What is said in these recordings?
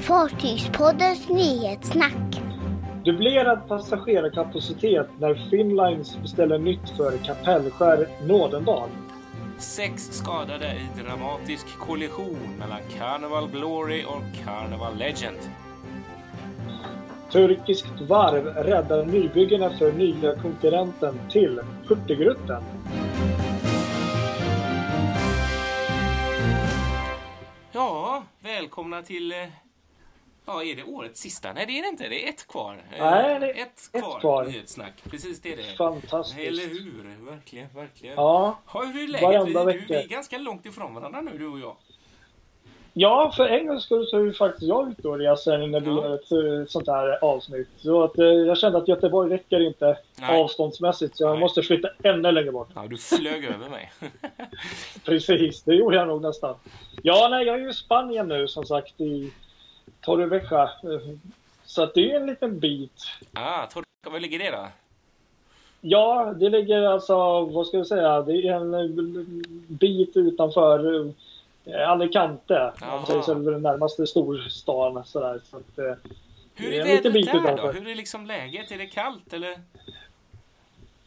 Fartygspoddens nyhetssnack. Dubblerad passagerarkapacitet när Finnlines beställer nytt för Kapellskär Nådendal. Sex skadade i dramatisk kollision mellan Carnival Glory och Carnival Legend. Turkiskt varv räddar nybyggena för nya konkurrenten till Hurtigruten. Ja, välkomna till... Ja, är det årets sista? Nej, det är det inte. Det är ett kvar. Eh, Nej, det är ett ett kvar. kvar. Nyhetssnack. Precis det är det. Fantastiskt. Eller hur? Verkligen, verkligen. Ja, Ja, hur är läget? Vi, vecka. vi är ganska långt ifrån varandra nu, du och jag. ja för en gångs skull så är ju faktiskt jag ute och reser när vi Ja. gör ett eh, sånt här avsnitt. Så att, eh, jag kände att Göteborg räcker inte Nej. avståndsmässigt så jag Nej. måste flytta ännu längre bort. Ja, du flög över mig. Precis, det gjorde jag nog nästan. Ja, nej, jag är ju i Spanien nu som sagt i Torrevieja. Så att det är en liten bit. ah, Torre, var ligger det då? Ja, det ligger alltså, vad ska jag säga, det är en eh, bit utanför eh, Alicante. Om Jaha. man säger så den närmaste storstan. Sådär. Så att, eh, Hur är är vädret där då? utanför. Hur är liksom läget? Är det kallt eller?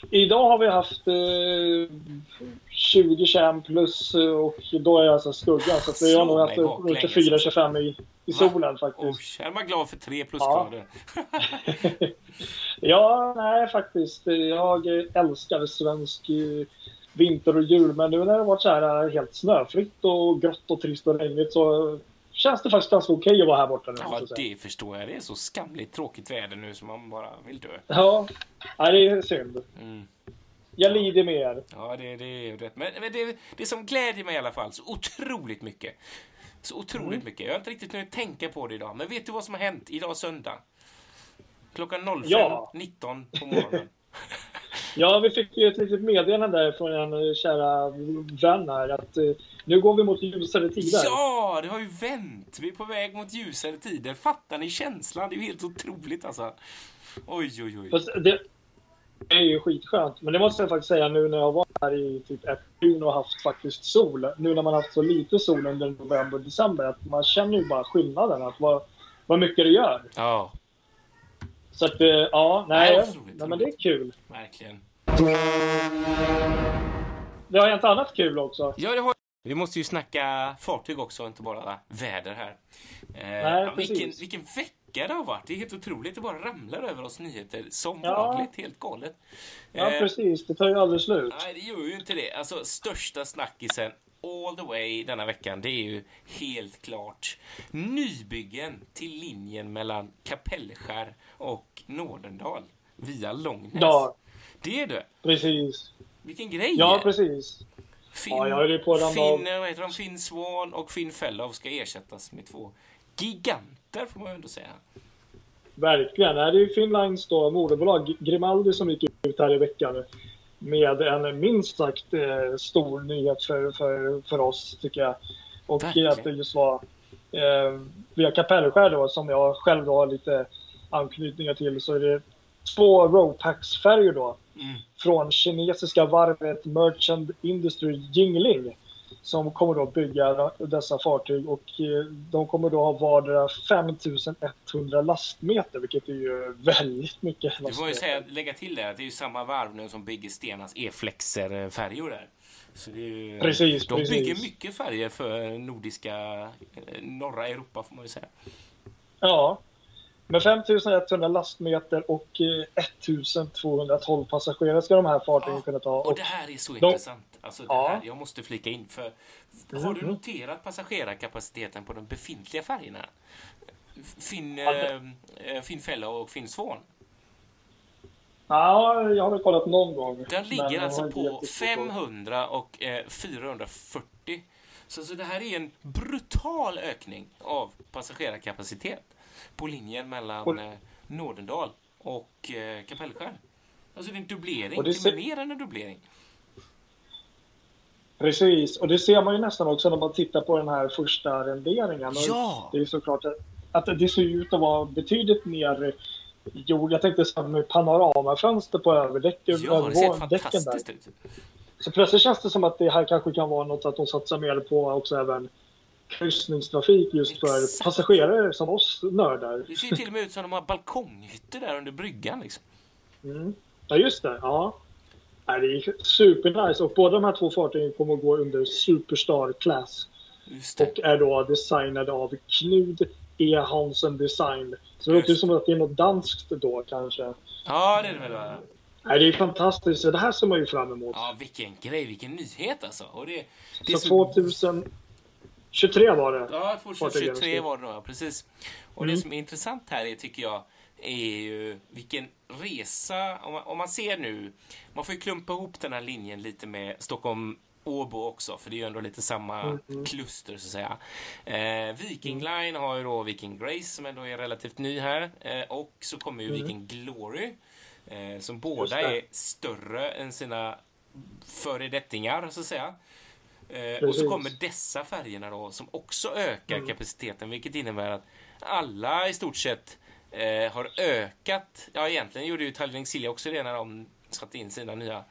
idag har vi haft eh, 20 kärn plus och då är det alltså skugga. Så att vi har nog haft runt 24-25 i, i solen faktiskt. Oj, är man glad för tre Ja. plusgrader? Ja, nej faktiskt. Jag älskar svensk vinter och jul. Men nu när det varit så här eh, helt snöfritt och grått och trist och regnigt så känns det faktiskt ganska okej att vara här borta nu. Ja, det förstår jag. Det är så skamligt tråkigt väder nu som man bara vill dö. Ja, nej, det är synd. Mm. Jag lider med er. Ja, det, det är rätt. Men, men det, det som glädjer mig i alla fall så otroligt mycket. Så otroligt Mm. mycket. Jag har inte riktigt kunnat tänka på det idag. Men vet du vad som har hänt idag söndag? Klockan 05.19 Ja. på morgonen. Ja, vi fick ju ett litet meddelande från en eh, kära vän här att eh, nu går vi mot ljusare tider. Ja, det har ju vänt. Vi är på väg mot ljusare tider. Fattar ni känslan? Det är ju helt otroligt alltså. Oj, oj, oj. Fast det, det är ju skitskönt. Men det måste jag faktiskt säga nu när jag var här i typ ett dygn och haft faktiskt sol. Nu när man haft så lite sol under november och december. Att man känner ju bara skillnaden. Att vad, vad mycket det gör. Ja, Så att eh, ja, nej. Nej, otroligt nej men det är kul. verkligen. Det har hänt annat kul också. Ja, det har... Vi måste ju snacka fartyg också, inte bara väder här. Eh, Nej, vilken, vilken vecka det har varit. Det är helt otroligt. Det bara ramlar över oss nyheter som Ja. vanligt. Helt galet. Ja, Eh, precis. Det tar ju aldrig slut. Nej, det gör ju inte det. Alltså, största snackisen all the way denna veckan, det är ju helt klart nybyggen till linjen mellan Kapellskär och Nådendal via Långnäs. Ja, Det är det. precis. Vilken grej! Ja, precis. Finn, Ja, jag höll ju på ramla Finn, vad heter de? Finn Swan och Finn Fellow ska ersättas med två giganter, får man ju ändå säga. Verkligen. Det är ju Finnlines då, moderbolag Grimaldi som gick ut här i veckan med en minst sagt eh, stor nyhet för, för, för oss, tycker jag. Och Verkligen. att det just var eh, via Kapellskär då, som jag själv då har lite anknytningar till, så är det två Ropax-färjor då Mm. från kinesiska varvet Merchant Industry Jingling som kommer då bygga dessa fartyg och eh, de kommer då ha vardera 5100 lastmeter vilket är ju väldigt mycket Du får ju säga, lägga till det det är ju samma varv nu som bygger Stenas E-flexer-färjor där. Ju, Precis, de precis. bygger mycket färger för nordiska, eh, norra Europa får man ju säga. Ja. Med 5100 lastmeter och eh, 1212 passagerare ska de här fartygen Ja, kunna ta. Och Och, det här är så de- intressant. Alltså det Ja. här, jag måste flika in för har du noterat passagerarkapaciteten på de befintliga färgerna? Finn, Ja, eh, det- eh, Finn Fellow och Finn Swan. ja, jag har väl kollat någon gång. Den ligger alltså på jättestor koll. 500 och eh, 440. Så, så det här är en brutal ökning av passagerarkapacitet på linjen mellan Och- eh, Nådendal och eh, Kapellskär. Alltså det är en dubblering, det ser- mer än en dubblering. Precis, och det ser man ju nästan också när man tittar på den här första renderingen. Ja! Det är såklart att, att det ser ut att vara betydligt mer jord. Jag tänkte med panoramafönster på överdäcken, Ja, det ser överdäcken där. fantastiskt ut. Så plötsligt känns det som att det här kanske kan vara något att de satsar mer på också även kryssningstrafik just för Exakt. passagerare som oss nördar. Det ser ju till och med ut som de har balkonghytter där under bryggan liksom. Mm. Ja, just det. Ja. Nej, det är supernice och båda de här två fartygen kommer att gå under Superstar Class Just det. och är då designade av Knud E. Hansen Design. Så det låter som att det är något danskt då kanske. Ja, det är det väl. va? Nej, det är fantastiskt. Så Det här ser man ju fram emot. Ja, vilken grej, vilken nyhet alltså. Och det, det är Så 2023 var det. Ja, Fartygen 2023 ska- var det då, ja, precis. Och Mm. det som är intressant här är, tycker jag, är ju vilken resa, om man, om man ser nu, man får ju klumpa ihop den här linjen lite med Stockholm Åbo också, för det är ju ändå lite samma Mm. kluster så att säga. Eh, Viking Line har ju då Viking Grace som ändå är relativt ny här eh, och så kommer ju Viking Glory eh, som båda Mm. är större än sina föredettingar så att säga. Eh, och så kommer dessa färgerna då som också ökar Mm. kapaciteten vilket innebär att alla i stort sett eh, har ökat. Ja, egentligen gjorde ju Tallinn Silja också det när de satte in sina nya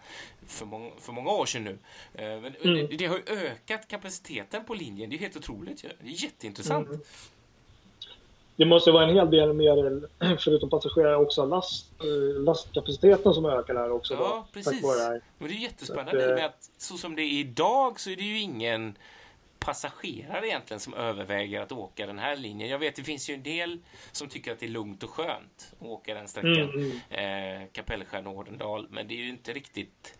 för många, för många år sedan nu. Eh, men Mm. det, det har ökat kapaciteten på linjen. Det är helt otroligt ju. Det är jätteintressant. Mm. Det måste vara en hel del mer, förutom passagerare, också last, eh, lastkapaciteten som ökar här också. Ja, då, precis. Det här. Men det är jättespännande att, eh, med att så som det är idag så är det ju ingen passagerare egentligen som överväger att åka den här linjen. Jag vet det finns ju en del som tycker att det är lugnt och skönt att åka den sträckan. Mm, Eh, Kapellskär Nordendal. Men det är ju inte riktigt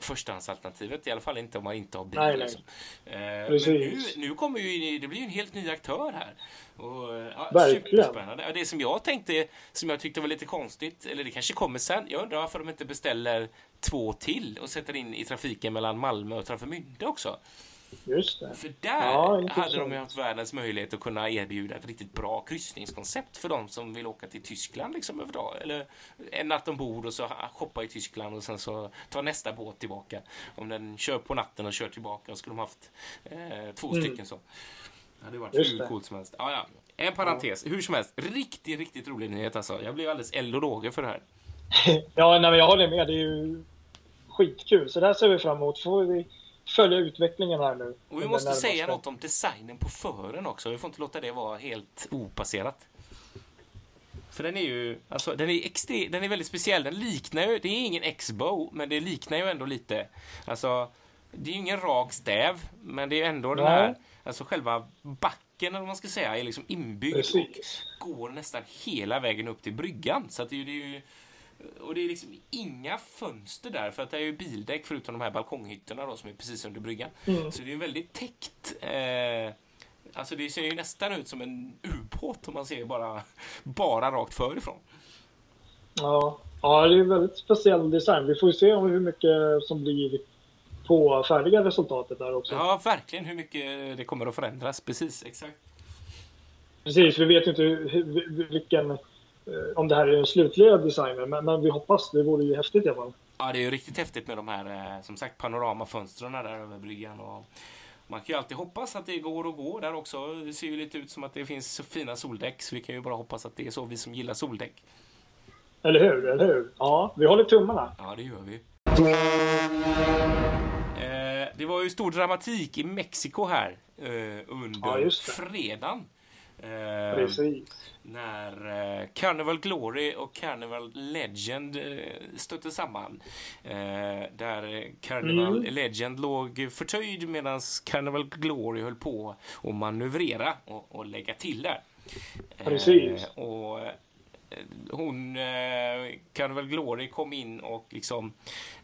förstahandsalternativet. I alla fall inte om man inte har bil. Nej, nej. liksom. Eh, men nu, nu kommer ju, det blir ju en helt ny aktör här. Och, ja, Verkligen. Superspännande. Det som jag tänkte, som jag tyckte var lite konstigt, eller det kanske kommer sen. Jag undrar varför de inte beställer två till och sätter in i trafiken mellan Malmö och Travemünde också. Just det. För där Ja, hade de ju haft världens möjlighet att kunna erbjuda ett riktigt bra kryssningskoncept för de som vill åka till Tyskland liksom över dag. Eller en natt ombord och så shoppa i Tyskland och sen så ta nästa båt tillbaka. Om den kör på natten och kör tillbaka och skulle de haft eh, två stycken så. Det hade varit Mm. Just hur coolt som helst. Ja, ja. En parentes, hur som helst. Riktigt, riktigt rolig nyhet alltså. Jag blev alldeles eld och lågor för det här. Ja, nej, men jag håller med. Det är ju skitkul. Så det här ser vi fram emot. får vi följa utvecklingen här nu. Och vi måste säga något om designen på fören också. Vi får inte låta det vara helt opasserat. För den är ju, alltså den är extre, den är väldigt speciell. Den liknar ju, det är ingen X-bow, men det liknar ju ändå lite. Alltså, det är ju ingen rak stäv, men det är ändå den Nej. här, alltså själva backen eller vad man ska säga, är liksom inbyggd Precis. och går nästan hela vägen upp till bryggan. Så att det är ju, och det är liksom inga fönster där, för att det är ju bildäck förutom de här balkonghytterna då, som är precis under bryggan. Mm. Så det är väldigt täckt. Eh, alltså det ser ju nästan ut som en ubåt om man ser bara, bara rakt förifrån. Ja. ja, det är en väldigt speciell design. Vi får ju se om hur mycket som blir på färdiga resultatet där också. Ja, verkligen hur mycket det kommer att förändras. Precis, exakt. Precis, vi vet ju inte hur, vilken, om det här är den slutliga designen, men, men vi hoppas. Det vore ju häftigt i alla fall. Ja, det är ju riktigt häftigt med de här, eh, som sagt, panoramafönstren där över bryggan. Och man kan ju alltid hoppas att det går att gå där också. Det ser ju lite ut som att det finns så fina soldäck, så vi kan ju bara hoppas att det är så, vi som gillar soldäck. Eller hur? Eller hur? Ja, vi håller tummarna. Ja, det gör vi. Eh, det var ju stor dramatik i Mexiko här eh, under Ja, fredagen. Eh, Precis. när eh, Carnival Glory och Carnival Legend eh, stötte samman. Där Carnival Mm. Legend låg förtöjd medan Carnival Glory höll på att manövrera och, och lägga till där. Precis. och hon, eh, Carnival Glory, kom in och liksom,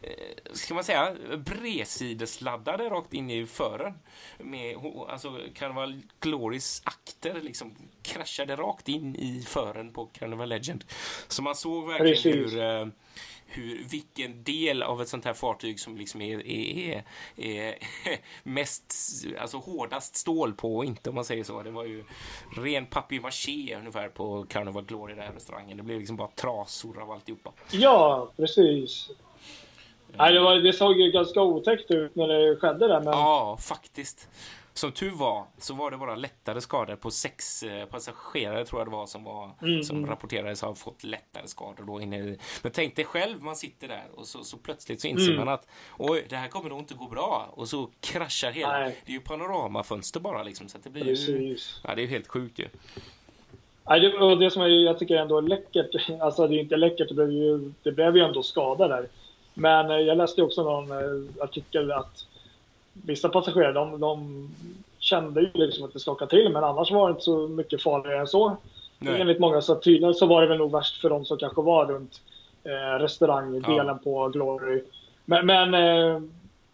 eh, ska man säga, bredsidesladdade rakt in i fören. Med, alltså Carnival Glorys akter liksom kraschade rakt in i fören på Carnival Legend. Så man såg verkligen Precis. hur, eh, hur, vilken del av ett sånt här fartyg som liksom är, är, är, är mest, alltså hårdast stål på och inte om man säger så. Det var ju ren papier-maché ungefär på Carnival Glory, där restaurangen. Det blev liksom bara trasor av alltihopa. Ja, precis. Nej, det, var, det såg ju ganska otäckt ut när det skedde där, men Ja, faktiskt. som tur var så var det bara lättare skador på sex eh, passagerare tror jag det var som, var, Mm. som rapporterades ha fått lättare skador då inne i. Men tänk dig själv, man sitter där och så, så plötsligt så inser Mm. man att oj, det här kommer nog inte gå bra och så kraschar hela. Nej. Det är ju panoramafönster bara liksom så att det blir ju, ja det är ju helt sjukt ju. Det, och det som är, jag tycker ändå är läckert, alltså det är inte läckert, det blev ju, det blev ju ändå skada där. Men eh, jag läste också någon eh, artikel att vissa passagerare, de, de kände ju liksom att det skakade till, men annars var det inte så mycket farligare än så. Nej. Enligt många så tydligen så var det väl nog värst för de som kanske var runt eh, restaurangdelen Ja. på Glory. Men, men eh,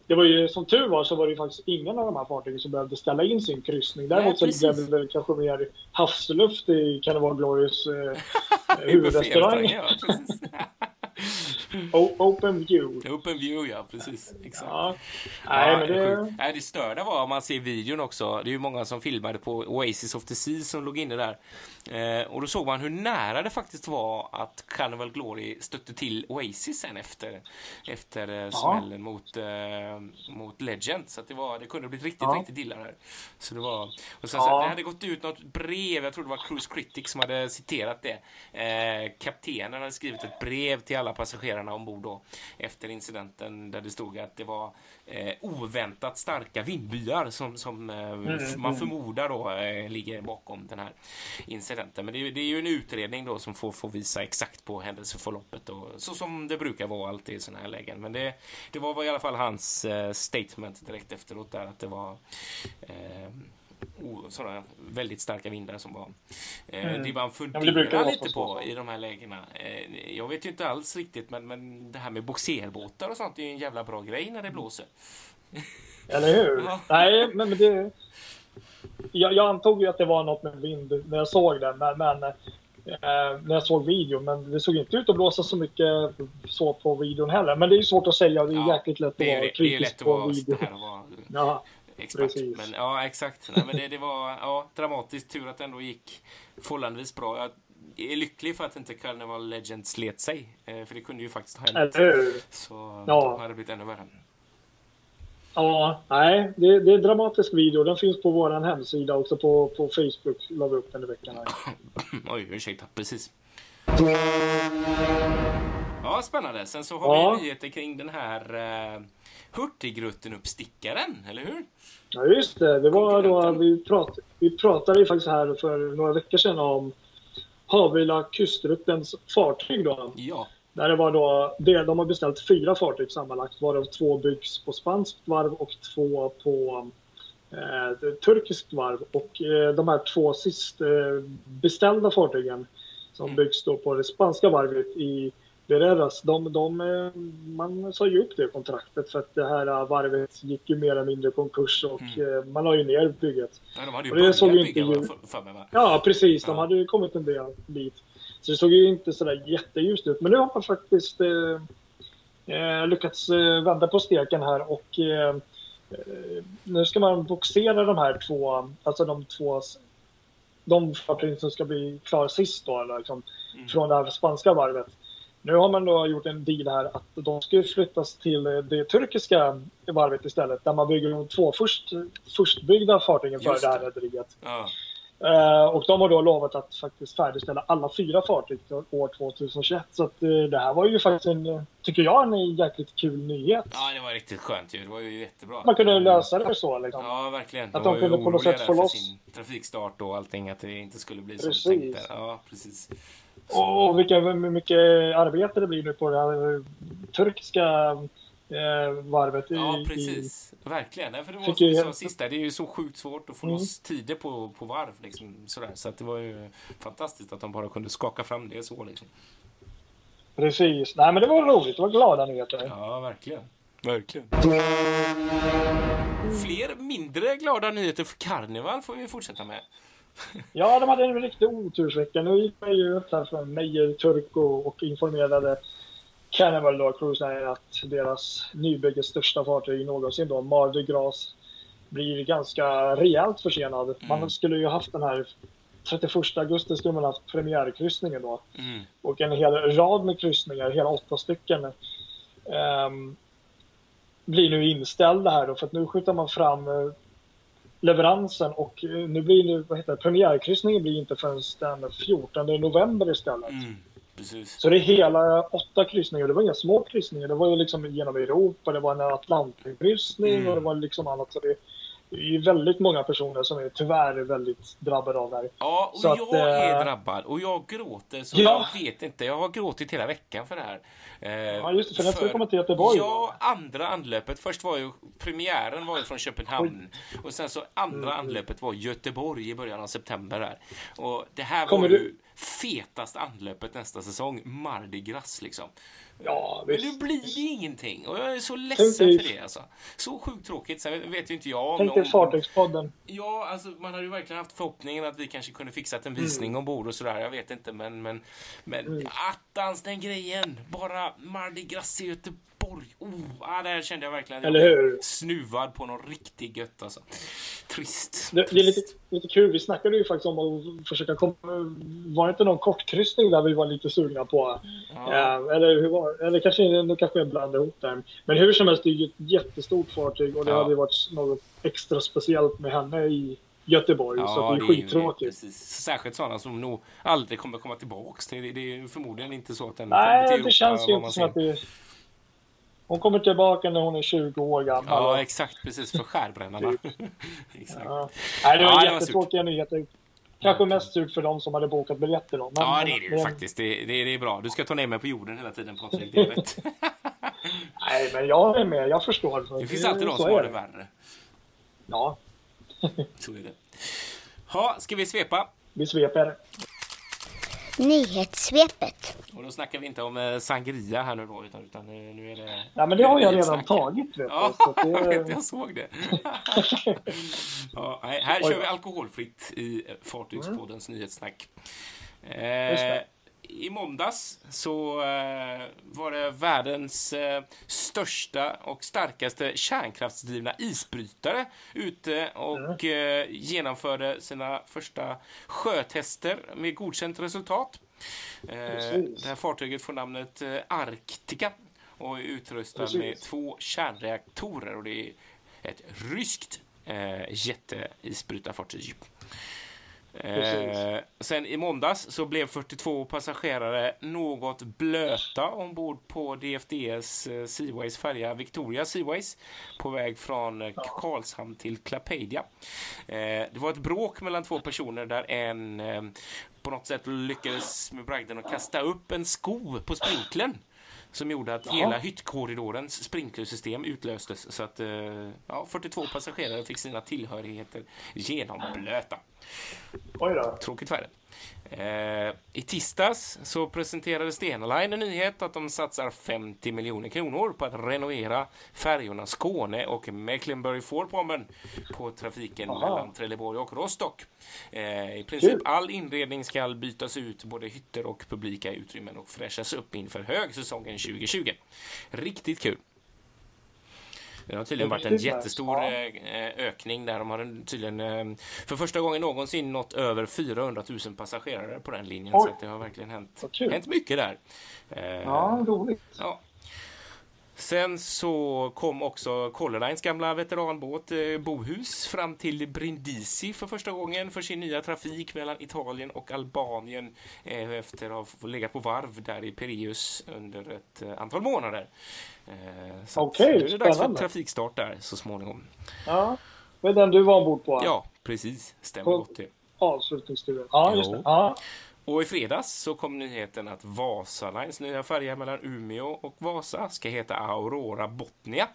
det var ju som tur var så var det ju faktiskt ingen av de här fartygen som behövde ställa in sin kryssning. Däremot så blev det väl kanske mer havsluft i Carnival Glorious eh, huvudrestaurang. Ja. O- Open view. Open view, ja precis. Exakt. Ja. Nej, Ja, men det, det... sjukt. Nej, det störda var om man ser videon också. Det är ju många som filmade på Oasis of the Sea som låg inne där. Eh, och då såg man hur nära det faktiskt var att Carnival Glory stötte till Oasis sen efter, efter eh, smällen mot, eh, mot Legend. Så det, var, det kunde blivit riktigt, Ja. riktigt illa där. Så det var... Och sen Ja. det hade gått ut något brev, jag tror det var Cruise Critics som hade citerat det. Eh, kaptenen hade skrivit ett brev till alla passagerarna ombord då efter incidenten där det stod att det var eh, oväntat starka vindbyar som, som eh, f- man förmodar då eh, ligger bakom den här incidenten. Men det, det är ju en utredning då som får, får visa exakt på händelseförloppet och så som det brukar vara alltid i sådana här lägen. Men det, det var i alla fall hans eh, statement direkt efteråt där att det var eh, sådana väldigt starka vindar som var. Eh, Mm. Det man Ja, men det funderar lite så. på i de här lägena. Eh, jag vet ju inte alls riktigt, men, men det här med boxerbåtar och sånt är ju en jävla bra grej när det blåser. Eller hur? Ja. Nej, men men det... Jag, jag antog ju att det var något med vind när jag såg den, men, men eh, när jag såg videon. Men det såg inte ut att blåsa så mycket så på videon heller. Men det är ju svårt att säga. Det är Ja, jäkligt lätt att är, vara det är kritisk lätt att på video. det här och vara Ja, expert. Precis. Men, ja, exakt. Nej, men det, det var ja, dramatiskt. Tur att det ändå gick förhållandevis bra. Jag är lycklig för att inte Carnival Legend slet sig. Eh, för det kunde ju faktiskt ha hänt. Så Ja. det hade blivit ännu värre. Ja, nej, det, det är en dramatisk video. Den finns på vår hemsida också på, på Facebook. La vi upp den i veckan. Här. Oj, ursäkta. Precis. Ja, spännande. Sen så har Ja. vi nyheter kring den här uh, Hurtigruten-uppstickaren, eller hur? Ja, just det. Det var då, vi, prat, vi pratade ju faktiskt här för några veckor sedan om Havila Kustruttens fartyg. Då. Ja. Där det var då, de har beställt fyra fartyg sammanlagt, varav två byggs på spanskt varv och två på eh, turkiskt varv. Och eh, de här två sist eh, beställda fartygen som Mm. byggs då på det spanska varvet i Bereras, de, de, eh, man sa ju upp det kontraktet för att det här eh, varvet gick ju mer eller mindre konkurs och Mm. eh, man la ju ner bygget. ja de hade ju Och det såg ju inte? Ja, precis. De Ja. hade ju kommit en del bit. Så det såg ju inte sådär jätteljust ut. Men nu har man faktiskt eh, lyckats vända på steken här och eh, nu ska man boxera de här två, alltså de två de fartyg som ska bli klara sist då, liksom, Mm. från det här spanska varvet. Nu har man då gjort en deal här att de ska flyttas till det turkiska varvet istället, där man bygger de två först, förstbyggda fartygen för Just det här rederiet. Ja. Eh, och de har då lovat att faktiskt färdigställa alla fyra fartyg år 2021. Så att, eh, det här var ju faktiskt en, tycker jag, en jäkligt kul nyhet. ja, det var riktigt skönt ju. Det var ju jättebra. Man kunde lösa det så liksom. Ja, verkligen. Att de de kunde på något sätt få loss- sin trafikstart och allting, att det inte skulle bli Precis. som tänkt. där. Ja, precis. Och vilka, hur mycket arbete det blir nu på det här turkiska eh, varvet. i- Ja, i- precis. Verkligen. Nej, för det var som du sa sist, det är ju så sjukt svårt att få Mm. loss tider på, på varv. Liksom, sådär. Så att det var ju fantastiskt att de bara kunde skaka fram det så. Liksom. Precis. Nej, men det var roligt. Det var glada nyheter. Ja, verkligen. Verkligen. Fler mindre glada nyheter för Karneval får vi fortsätta med. Ja, de hade en riktig otursvecka. Nu gick man ju upp här från Meyer Turko och informerade Carnival då, Cruise Line, att deras nybygges största fartyg någonsin då, Mardi Gras, blir ganska rejält försenad. Man Mm. skulle ju haft den här 31 augusti skulle man haft premiärkryssningen då Mm. och en hel rad med kryssningar, hela åtta stycken, ehm, blir nu inställda här då för att nu skjuter man fram eh, leveransen och eh, nu blir nu, vad heter det, premiärkryssningen blir inte förrän den 14 november istället. Mm. Så det är hela åtta kryssningar. Det var inga små kryssningar. Det var ju liksom genom Europa, det var en Atlantenkryssning Mm. och det var liksom annat. Så det, det är ju väldigt många personer som är tyvärr väldigt drabbade av det här. Ja, och Så att, jag är eh, drabbad och jag gråter så Ja. jag vet inte. Jag har gråtit hela veckan för det här. Eh, Ja, just det, för den ska komma till Göteborg, Ja, andra anlöpet. Först var ju premiären var ju från Köpenhamn och sen så andra Mm. anlöpet var Göteborg i början av september där. Och det här Kommer var du- ju fetast anlöpet nästa säsong, Mardi Gras liksom. Ja, Men visst. nu blir det ingenting och jag är så ledsen för det alltså. Så sjukt tråkigt. Sen vet ju inte jag om... Tänk dig Fartygspodden. Ja, alltså man hade ju verkligen haft förhoppningen att vi kanske kunde fixat en Mm. visning ombord och sådär. Jag vet inte, men, men, men attans den grejen! Bara Mardi Gras i Göteborg. Oh, ah, där kände jag verkligen Eller hur? snuvad på något riktigt gött alltså. Trist. Det, det är lite, lite kul. Vi snackade ju faktiskt om att försöka komma... Var det inte någon kortkryssning där vi var lite sugna på? Ja. Eh, eller hur var Eller kanske, nu kanske jag blandade ihop det. Men hur som helst, det är ju ett jättestort fartyg och det Ja. hade ju varit något extra speciellt med henne i Göteborg. så att det är ju- skittråkigt. Särskilt sådana som nog aldrig kommer komma tillbaks. Det, det, det är ju förmodligen inte så att den Nej, till det känns ju inte som att det... Hon kommer tillbaka när hon är 20 år gammal. Ja, exakt. Precis. För skärbrännarna. exakt. Ja. Nej, det var Ja, det jättetråkiga nyheter. Kanske mest surt för de som hade bokat biljetter då. Men, Ja, det är det ju men- faktiskt. Det, det, det är bra. Du ska ta ner mig på jorden hela tiden, Patrik. Det rätt. Nej, men jag är med. Jag förstår. Det finns alltid de som har det värre. Ja, Så är det. Ha, ska vi svepa? vi sveper. Nyhetssvepet. Och då snackar vi inte om eh, sangria här nu då, utan, utan eh, nu är det... Ja, men det har jag redan tagit. Vet Ja, jag, vet, det, jag såg det. ja, här kör vi alkoholfritt i eh, Fartygspoddens nyhetssnack. Just Eh. I måndags så eh, var det världens eh, största och starkaste kärnkraftsdrivna isbrytare ute och eh, genomförde sina första sjötester med godkänt resultat. Precis. det här fartyget får namnet Arctica och är utrustad med två kärnreaktorer och det är ett ryskt jätteisbrytarfartyg. Eh, sen i måndags så blev 42 passagerare något blöta ombord på DFDS eh, Seaways färja Victoria Seaways på väg från eh, Karlshamn till Klapedia. Eh, det var ett bråk mellan två personer där en eh, på något sätt lyckades med bragden att kasta upp en sko på sprinklern som gjorde att hela hyttkorridorens sprinklersystem utlöstes så att eh, ja, 42 passagerare fick sina tillhörigheter genomblöta. oj då. Tråkigt värre. Eh, I tisdags så presenterade Stena Line en nyhet att de satsar 50 miljoner kronor på att renovera färjorna Skåne och Mecklenburg-Vorpommern på trafiken Aha. mellan Trelleborg och Rostock. Eh, I princip Kul. all inredning ska bytas ut, både hytter och publika utrymmen och fräschas upp inför högsäsongen 2020. Riktigt kul. Det har tydligen varit en jättestor eh, ökning där. De har en- tydligen eh, för första gången någonsin nått över 400 000 passagerare på den linjen. Oj. Så det har verkligen hänt, hänt mycket där. Eh, Ja, roligt. ja. Sen så kom också Color Lines gamla veteranbåt eh, Bohus fram till Brindisi för första gången för sin nya trafik mellan Italien och Albanien eh, efter att ha legat på varv där i Pireus under ett eh, antal månader. Så Okej, nu är det dags för trafikstart där så småningom. Ja. Det är den du var ombord på? Ja, precis. Stämmer På- gott det. Avslutningsturen. Ja, just det. Ja. Och i fredags så kom nyheten att Vasalines nya färja mellan Umeå och Vasa ska heta Aurora Botnia.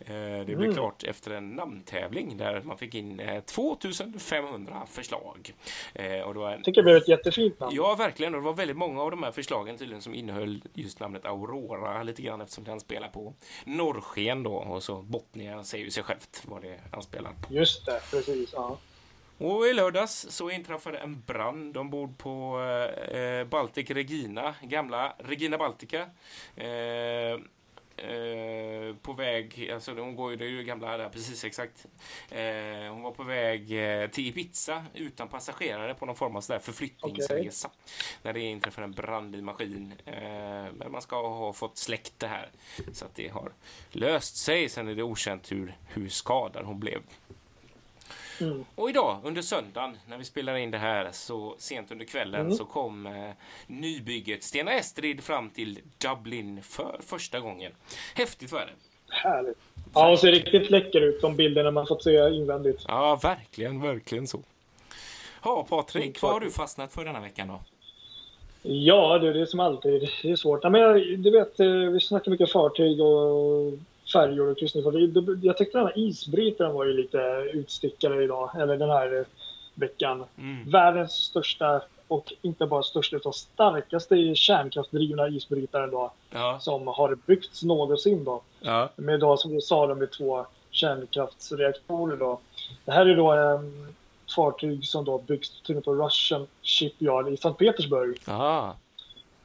Eh, Det blev Mm. klart efter en namntävling där man fick in eh, 2500 förslag. Eh, Och det var en Jag tycker det blev ett jättefint namn. Ja, verkligen. Och det var väldigt många av de här förslagen tydligen som innehöll just namnet Aurora lite grann eftersom det anspelar på norrsken då. Och så Botnia säger ju sig självt vad det anspelar på. Just det, precis. Ja. Och i lördags så inträffade en brand ombord på eh, Baltic Regina, gamla Regina Baltica. Eh, eh, på väg, alltså hon går ju, det är ju gamla där, precis exakt. Eh, hon var på väg eh, till Ibiza utan passagerare på någon form av sådär förflyttningsresa. När det inträffade en brand i maskin. Eh, men man ska ha fått släckt det här. Så att det har löst sig. Sen är det okänt hur, hur skadad hon blev. Mm. Och idag, under söndagen, när vi spelar in det här så sent under kvällen, Mm. så kom eh, nybygget Stena Estrid fram till Dublin för första gången. Häftigt var det. Härligt. Ja, och ser riktigt läcker ut de bilderna man fått se invändigt. Ja, verkligen, verkligen så. Ja, Patrik, vad har du fastnat för denna veckan då? Ja, det är det som alltid det är svårt. Ja, men jag, du vet, eh, vi snackar mycket fartyg och färjor och kryssningsfartyg. Jag tyckte den här isbrytaren var ju lite utstickare idag, eller den här veckan. Mm. Världens största, och inte bara största utan starkaste kärnkraftdrivna isbrytaren då, Ja, som har byggts någonsin då. ja, Med då, som du sa, då, med två kärnkraftsreaktorer då. Det här är då en fartyg som då byggs på Russian Shipyard i Sankt Petersburg.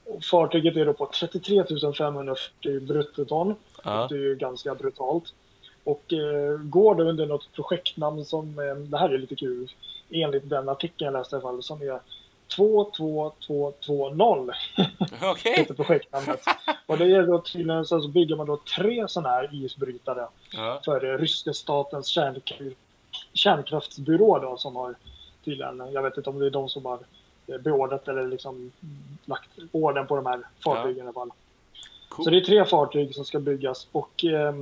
Och Fartyget är då på 33 540 bruttoton. Ja. Det är ju ganska brutalt. Och eh, går då under något projektnamn som, eh, det här är lite kul, enligt den artikeln jag läste i alla fall, som är 22220 Okej. heter projektnamnet. Och det är då tydligen så så bygger man då tre sådana här isbrytare Ja, för eh, ryska statens kärnk kärnkraftsbyrå då som har tydligen, jag vet inte om det är de som har eh, beordrat eller liksom lagt orden på de här fartygen i alla fall. Cool. Så det är tre fartyg som ska byggas och eh,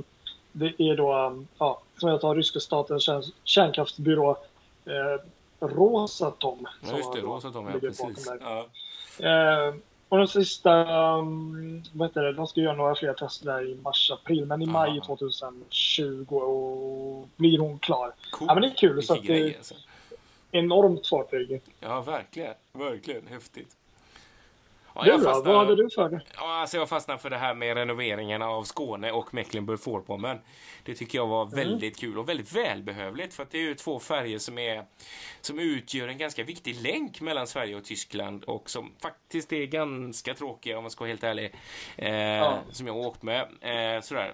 det är då, eh, ja, som jag tar, ryska statens kärn kärnkraftsbyrå eh, Rosatom. Ja, just det, Rosatom, ja, precis. Ja. Eh, och den sista, um, vad heter det, de ska göra några fler tester där i mars-april, men i maj Ah. 2020 och blir hon klar. Cool. Ja, men det är kul, så att det- grejer, alltså. Enormt fartyg. Ja, verkligen. Verkligen häftigt. Ja, Du jag då, fastnar- vad hade du för det? Ja, alltså jag fastnade för det här med renoveringarna av Skåne och Mecklenburg-Vorpommern. Det tycker jag var Mm. väldigt kul och väldigt välbehövligt för att det är ju två färger som, är, som utgör en ganska viktig länk mellan Sverige och Tyskland och som faktiskt är ganska tråkiga om man ska vara helt ärlig. Eh, Som jag har åkt med. Eh, sådär.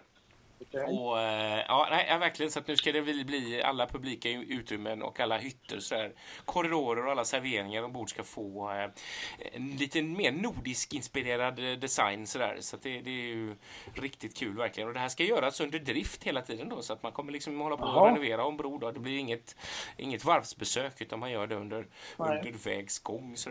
Och, eh, ja, nej, verkligen. Så att nu ska det väl bli alla publika utrymmen och alla hytter, så där, korridorer och alla serveringar ombord ska få eh, en lite mer nordisk inspirerad eh, design. Så, där. så det, det är ju riktigt kul verkligen. Och det här ska göras under drift hela tiden då, så att man kommer liksom hålla på Jaha. att renovera ombord. Då. Det blir inget, inget varvsbesök, utan man gör det under, Nej. under vägs gång. Så.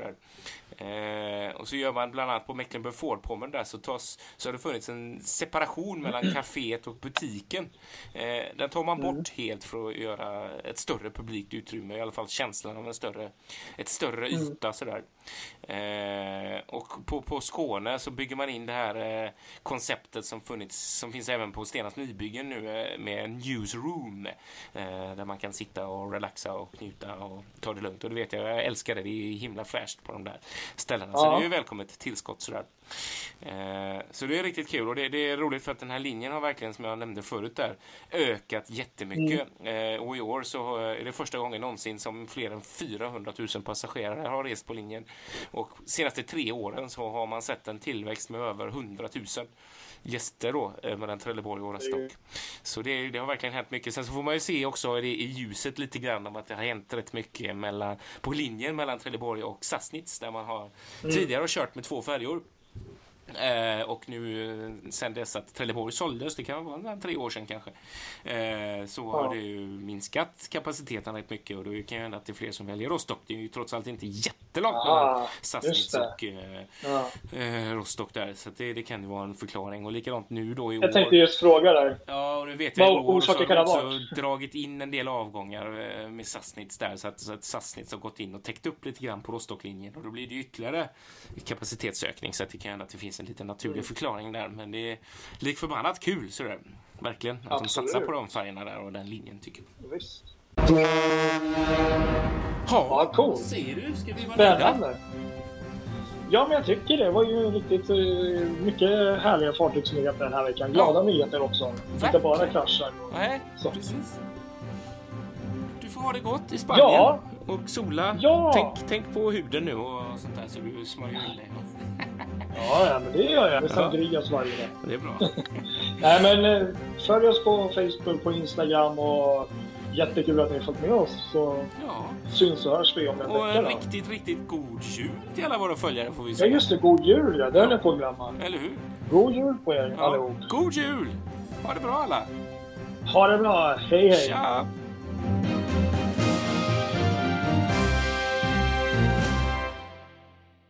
Eh, och så gör man bland annat på Mecklenburg-Vorpommern där så, tas, så har det funnits en separation mellan kaféet och butiken. Eh, den tar man bort helt för att göra ett större publikt utrymme, i alla fall känslan av en större, ett större yta sådär. Eh, och på, på Skåne så bygger man in det här eh, konceptet som funnits, som finns även på Stenas nybyggen nu eh, med en newsroom eh, där man kan sitta och relaxa och njuta och ta det lugnt. Och det vet jag, jag älskar det. Det är himla fräscht på de där ställena. Så Ja. det är ju välkommet tillskott sådär. Eh, så det är riktigt kul och det, det är roligt för att den här linjen har verkligen, som jag nämnde förut där, ökat jättemycket. Eh, och i år så är det första gången någonsin som fler än 400 000 passagerare har rest på linjen. Och senaste tre åren så har man sett en tillväxt med över 100 000 gäster då eh, mellan Trelleborg och Rostock. Så det, det har verkligen hänt mycket. Sen så får man ju se också det i ljuset lite grann om att det har hänt rätt mycket mellan, på linjen mellan Trelleborg och Sassnitz där man har tidigare har kört med två färjor. Eh, och nu eh, sen dess att Trelleborg såldes, det kan vara tre år sedan kanske, eh, så har Ja. det ju minskat kapaciteten rätt mycket och då kan ju hända att det är fler som väljer Rostock. Det är ju trots allt inte jättelångt Ah, mellan just Sassnitz det. och eh, Ja. eh, Rostock där. Så det, det kan ju vara en förklaring. Och likadant nu då i år. Jag tänkte just fråga där. Ja, och nu vet Vad orsaken har kan ha också dragit in en del avgångar eh, med Sassnitz där. Så att, så att Sassnitz har gått in och täckt upp lite grann på Rostocklinjen. Och då blir det ytterligare kapacitetsökning. Så att det kan hända att det finns en liten naturlig Mm. förklaring där. Men det är lik förbannat kul sådär. Verkligen. Att de Absolut. satsar på de färgerna där och den linjen tycker jag. Visst. Ja, coolt. Ser du? Ska vi vara nöjda? Spännande. Ja, men jag tycker det var ju riktigt eh, mycket härliga fartygsnyheter den här veckan. Glada Ja. nyheter också. Inte bara kraschar. och- Nej, Så. precis. Du får ha det gott i Spanien. Ja. Och sola. Ja. Tänk, tänk på huden nu och sånt där så du smörjer in dig. Ja, ja, men det gör jag. Med Ja. sangrias varje dag. Det är bra. Nej, men eh, följ oss på Facebook, på Instagram och jättekul att ni har följt med oss. Så Ja. syns och hörs vi om en Och vecka en då. riktigt, riktigt god jul till alla våra följare får vi Ja, säga. just det. God jul ja. Det höll jag på att glömma. Eller hur? God jul på er Ja. allihop. God jul! Ha det bra alla! Ha det bra. Hej, hej. Tja!